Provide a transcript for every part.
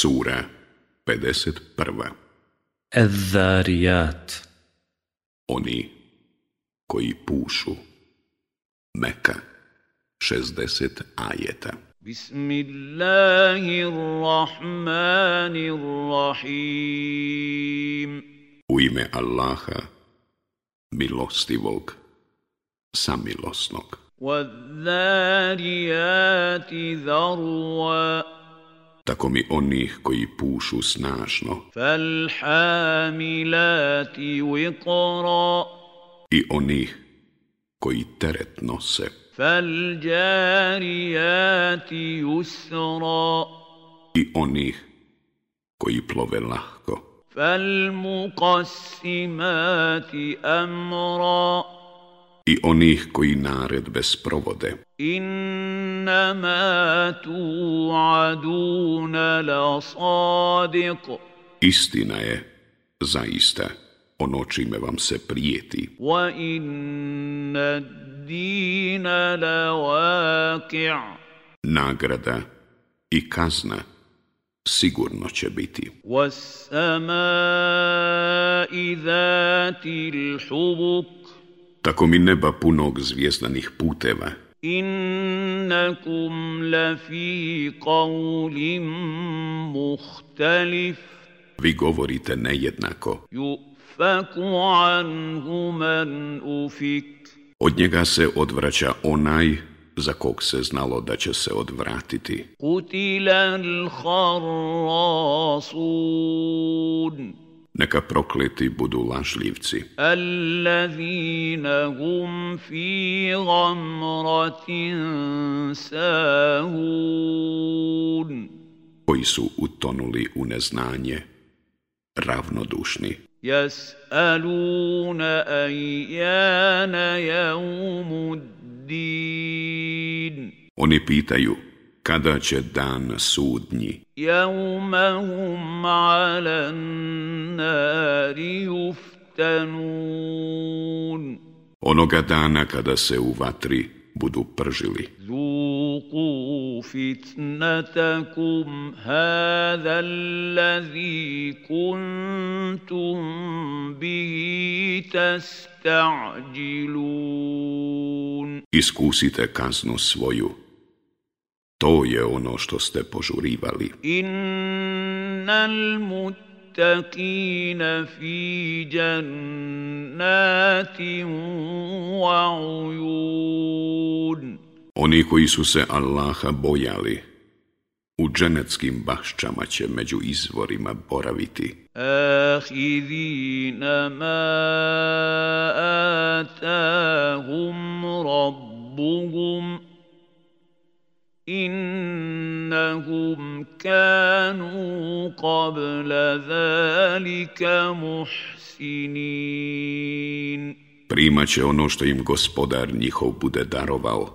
Sura 51 Ezzarijat Oni koji pušu. Meka 60 ajeta. Bismillahirrahmanirrahim. U ime Allaha milostivog samilosnog. وَالذَّارِيَاتِ dharwa tako mi onih koji pušu snažno. Falhamilati wiqra. I onih koji teret nose. Faljariyati yusra. I onih koji plove lahko. Falmuqassimati amra. I onih koji naredbe sprovode. Inna انما توعدون لصادق Istina je, zaista, ono čime vam se prijeti. وان الدين لواقع Nagrada i kazna sigurno će biti. والسماء ذات الحبك Tako mi neba punog zvijezdanih puteva, انكم لفي قول مختلف vi govorite nejednako. يؤفك عنه من افك Od njega se odvraća onaj za kog se znalo da će se odvratiti. قتل الخراصون neka prokleti budu lažljivci. Allazina hum fi gamratin sahun. Koji su utonuli u neznanje, ravnodušni. Jas'aluna ajjana jaumud Oni pitaju, kada će dan sudnji. Jevme hum alen nari uftanun. Onoga dana kada se u vatri budu pržili. Zuku fitnetakum hada allazi kuntum bihi tasta'đilun. Iskusite kaznu svoju To je ono što ste požurivali. Innal muttaqina fi jannatin wa uyun. Oni koji su se Allaha bojali, u dženeckim bašćama će među izvorima boraviti. Ahidina ma atahum rabbuhum إنهم كانوا قبل ذلك محسنين Primat će ono što im gospodar njihov bude darovao,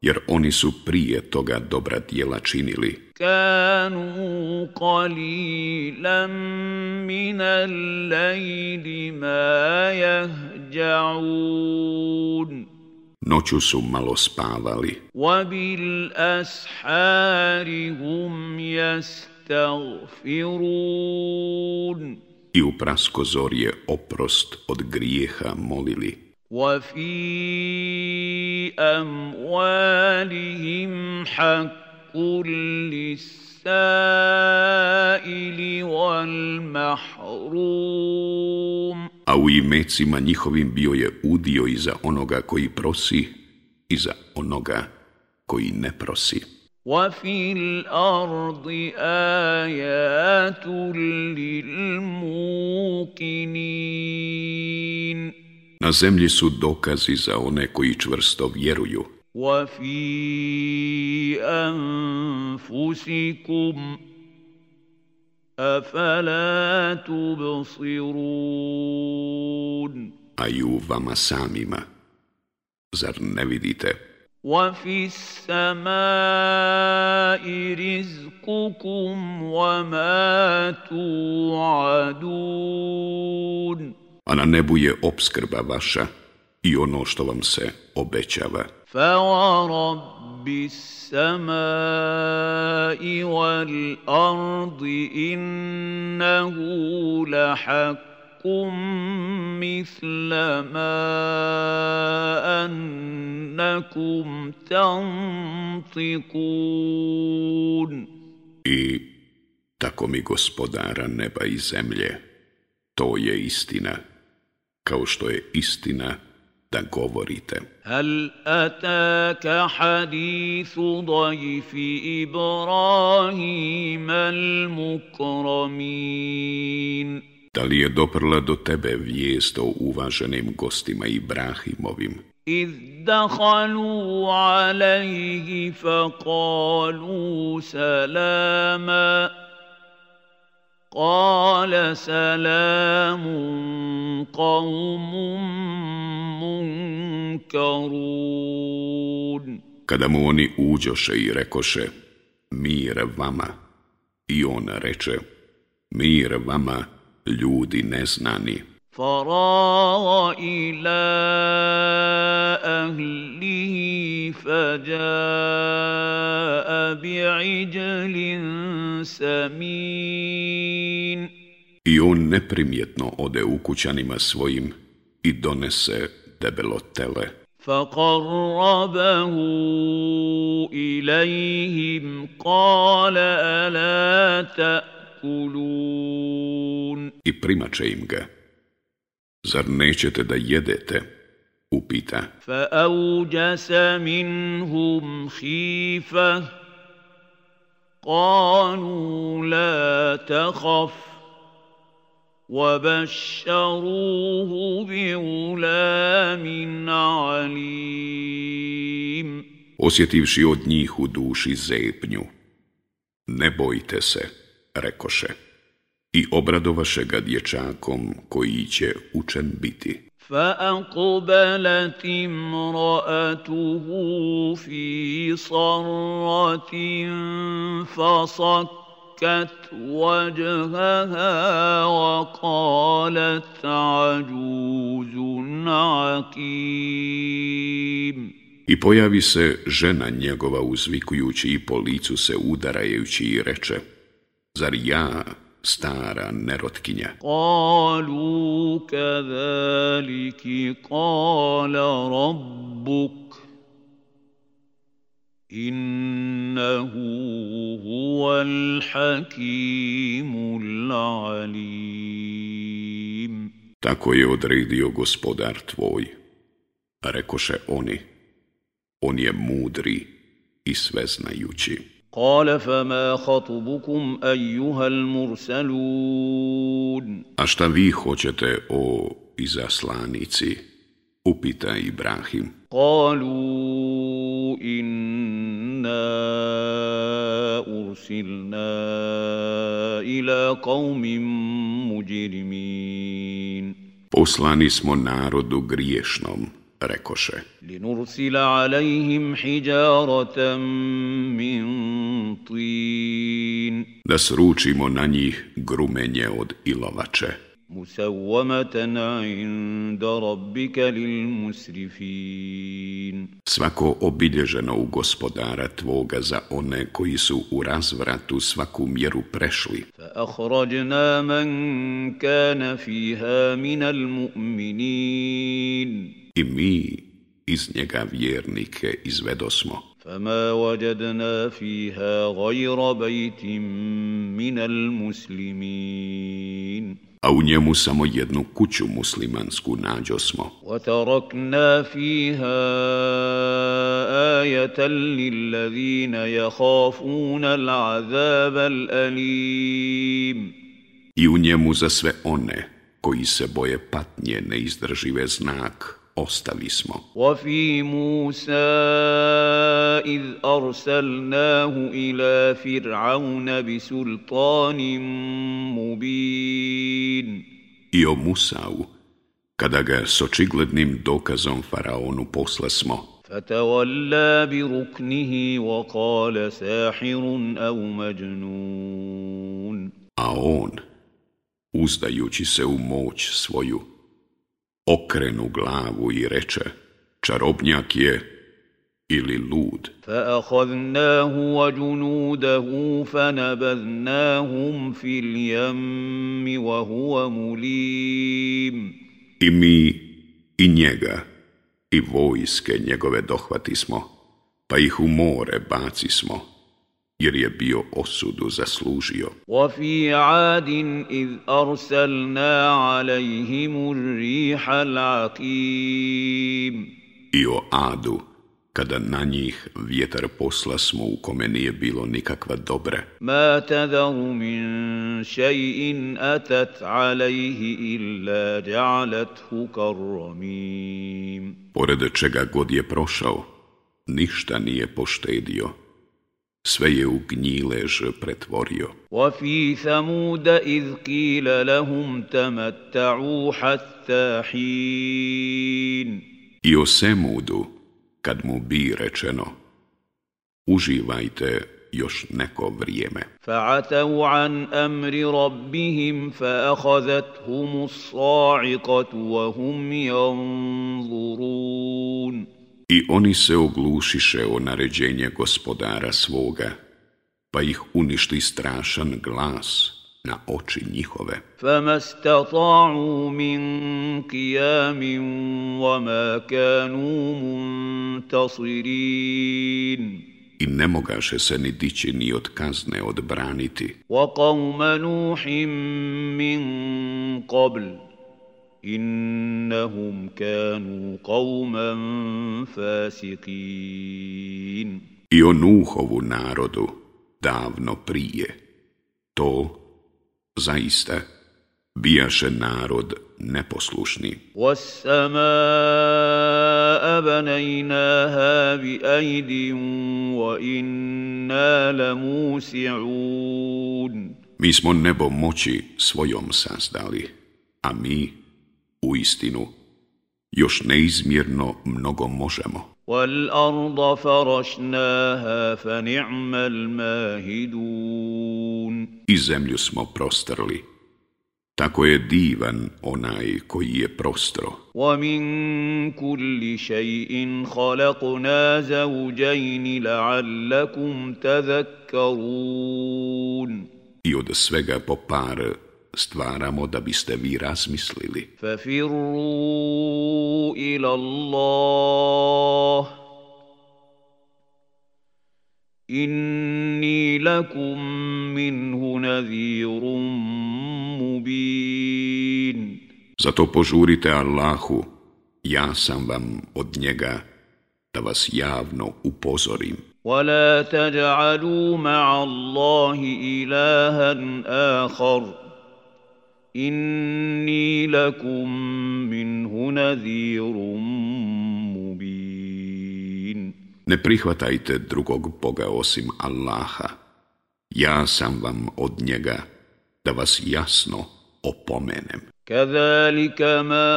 jer oni su prije toga dobra dijela činili. كانوا قليلا من الليل ما يهجعون Noću su malo spavali, وبالأسحار هم يستغفرون i u praskozorje oprost od grijeha molili. وفي أموالهم حق للسائل والمحروم A u imecima njihovim bio je udio i za onoga koji prosi i za onoga koji ne prosi. وفي الأرض آيات للموقنين Na zemlji su dokazi za one koji čvrsto vjeruju. وفي أنفسكم أفلا تبصرون a i u vama samima. Zar ne vidite? وفي السماء رزقكم وما توعدون A na nebu je obskrba vaša i ono što vam se obećava. فورب رب السماء والارض انه لحق مثل ما انكم تنطقون I tako mi gospodara neba i zemlje, to je istina, kao što je istina da govorite. هل اتاك حديث ضيف ابراهيم المكرمين Da li je doprla do tebe vijest o uvaženim gostima Ibrahimovim, اذ دخلوا عليه فقالوا سلاما قال سلام قوم منكرون kada mu oni uđoše i rekoše, mir vama, i on reče, mir vama, ljudi neznani. فراغ إلى اهله فجاء بعجل سمين I on neprimjetno ode u kućanima svojim i donese debelo tele. فقربه اليهم قال الا تاكلون I primače im ga. Zar nećete da jedete? Upita. فاوجس منهم خيفه قالوا لا تخف وبشروه بغلام عليم Osjetivši od njih u duši zepnju. Ne bojte se, rekoše. I obradovaše ga dječakom koji će učen biti. فأقبلت امرأته في صرة فصكت وجهها وقالت عجوز عقيم I pojavi se žena njegova uzvikujući i po licu se udarajući i reče, zar ja, stara nerotkinja. Kalu kadaliki kala rabbuk innahu huval hakimul alim. Tako je odredio gospodar tvoj. Rekoše oni, on je mudri i sveznajući. قال فما خطبكم ايها المرسلون A šta vi hoćete o izaslanici? Upita Ibrahim. قالوا انا ارسلنا الى قوم مجرمين Poslani smo narodu griješnom, rekoše. Linursila alaihim hijaratan min tin. Da sručimo na njih grumenje od ilovače. Musawwamatan inda rabbika lil musrifin. Svako obilježeno u gospodara tvoga za one koji su u razvratu svaku mjeru prešli. Fa akhrajna man kana fiha min al mu'minin i mi iz njega vjernike izvedosmo. Fama wajadna fiha gajra bejtim minal muslimin. A u njemu samo jednu kuću muslimansku nađo smo. Watarakna fiha ajatan lillazina jahafuna l'azaba l'alim. I u njemu za sve one koji se boje patnje neizdržive znak ostavi smo. وفي موسى اذ ارسلناه الى فرعون بسلطان مبين I o Musau, kada ga s očiglednim dokazom faraonu posla smo, فتولى بركنه وقال ساحر او مجنون a on, uzdajući se u moć svoju, okrenu glavu i reče, čarobnjak je ili lud. فأخذناه وجنوده فنبذناهم في اليم وهو مليم I mi i njega i vojske njegove dohvatismo, pa ih u more bacismo, jer je bio osudu zaslužio. وفي عاد إذ أرسلنا عليهم الريح العقيم I o Adu, kada na njih vjetar posla smo u kome nije bilo nikakva dobra. ما تذر من شيء أتت عليه إلا جعلته كالرميم Pored čega god je prošao, ništa nije poštedio. Sve je u gnjilež pretvorio. وفي ثمود إذ قيل لهم تمتعوا حتى حين I o Semudu, kad mu bi rečeno, uživajte još neko vrijeme. فعتوا عن أمر ربهم فأخذتهم الصاعقة وهم ينظرون I oni se oglušiše o naređenje gospodara svoga, pa ih uništi strašan glas na oči njihove. فما استطاعوا من قيام وما كانوا منتصرين I ne mogaše se ni dići ni od kazne odbraniti. وقوم نوح من قبل إنهم كانوا قوما فاسقين I o Nuhovu narodu davno prije. To, zaista, bijaše narod neposlušni. والسماء بنيناها بأيد وإنا لموسعون Mi smo nebo moći svojom sazdali, a mi, u istinu, još neizmjerno mnogo možemo. والأرض فرشناها فنعم الماهدون I zemlju smo prostrli. Tako je divan onaj koji je prostro. ومن كل شيء خلقنا زوجين لعلكم تذكرون I od svega po par stvaramo da biste vi razmislili. ففروا إلى الله إني لكم منه نذير مبين Zato požurite Allahu, ja sam vam od njega da vas javno upozorim. ولا تجعلوا مع الله إلها آخر إني لكم منه نذير مبين Ne prihvatajte drugog Boga osim Allaha. Ja sam vam od njega da vas jasno opomenem. كذلك ما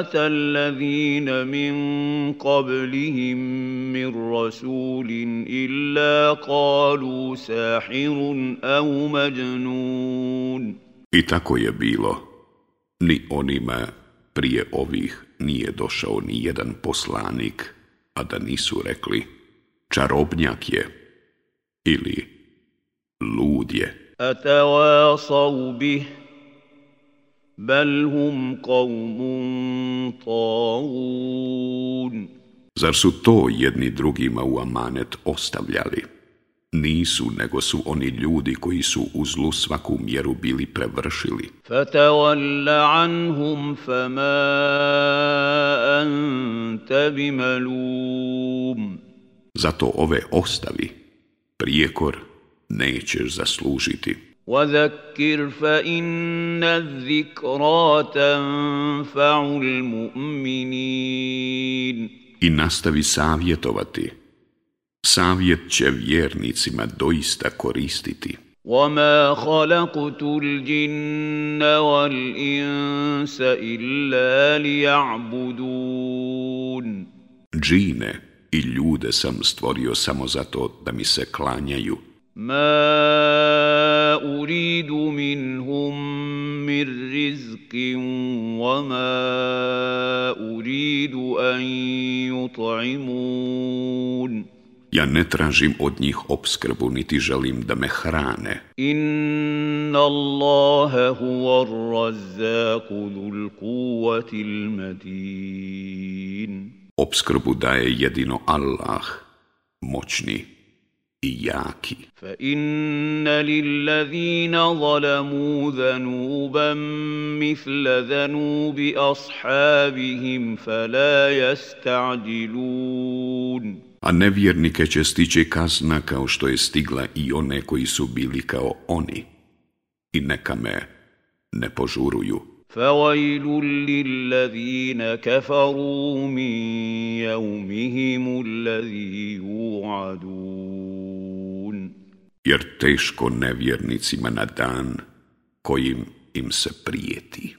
أتى الذين من قبلهم من رسول إلا قالوا ساحر أو مجنون I tako je bilo. Ni onima prije ovih nije došao ni jedan poslanik, a da nisu rekli, čarobnjak je ili lud je. Atawasau bih, bel hum kavmun taun. Zar su to jedni drugima u amanet ostavljali? Nisu, nego su oni ljudi koji su u zlu svaku mjeru bili prevršili. فتول عنهم فما أنت بملوم Zato ove ostavi, prijekor nećeš zaslužiti. وذكر فإن الذكرى تنفع المؤمنين I nastavi savjetovati. Savjet će vjernicima doista koristiti. وما خلقت الجن والإنس إلا ليعبدون Džine i ljude sam stvorio samo zato da mi se klanjaju. ما أريد منهم من رزق وما أريد أن يطعمون Ja ne tražim od njih obskrbu, niti želim da me hrane. Inna Allahe huwa razzaku dhul kuvatil medin. Obskrbu daje jedino Allah, moćni i jaki. Fa inna lillazina zalamu dhanuban mithla dhanubi ashabihim fala yasta'jilun A nevjernike će stići kazna kao što je stigla i one koji su bili kao oni. I neka me ne požuruju. فويل للذين كفروا من يومهم الذي يوعدون Jer teško nevjernicima na dan kojim im se prijeti.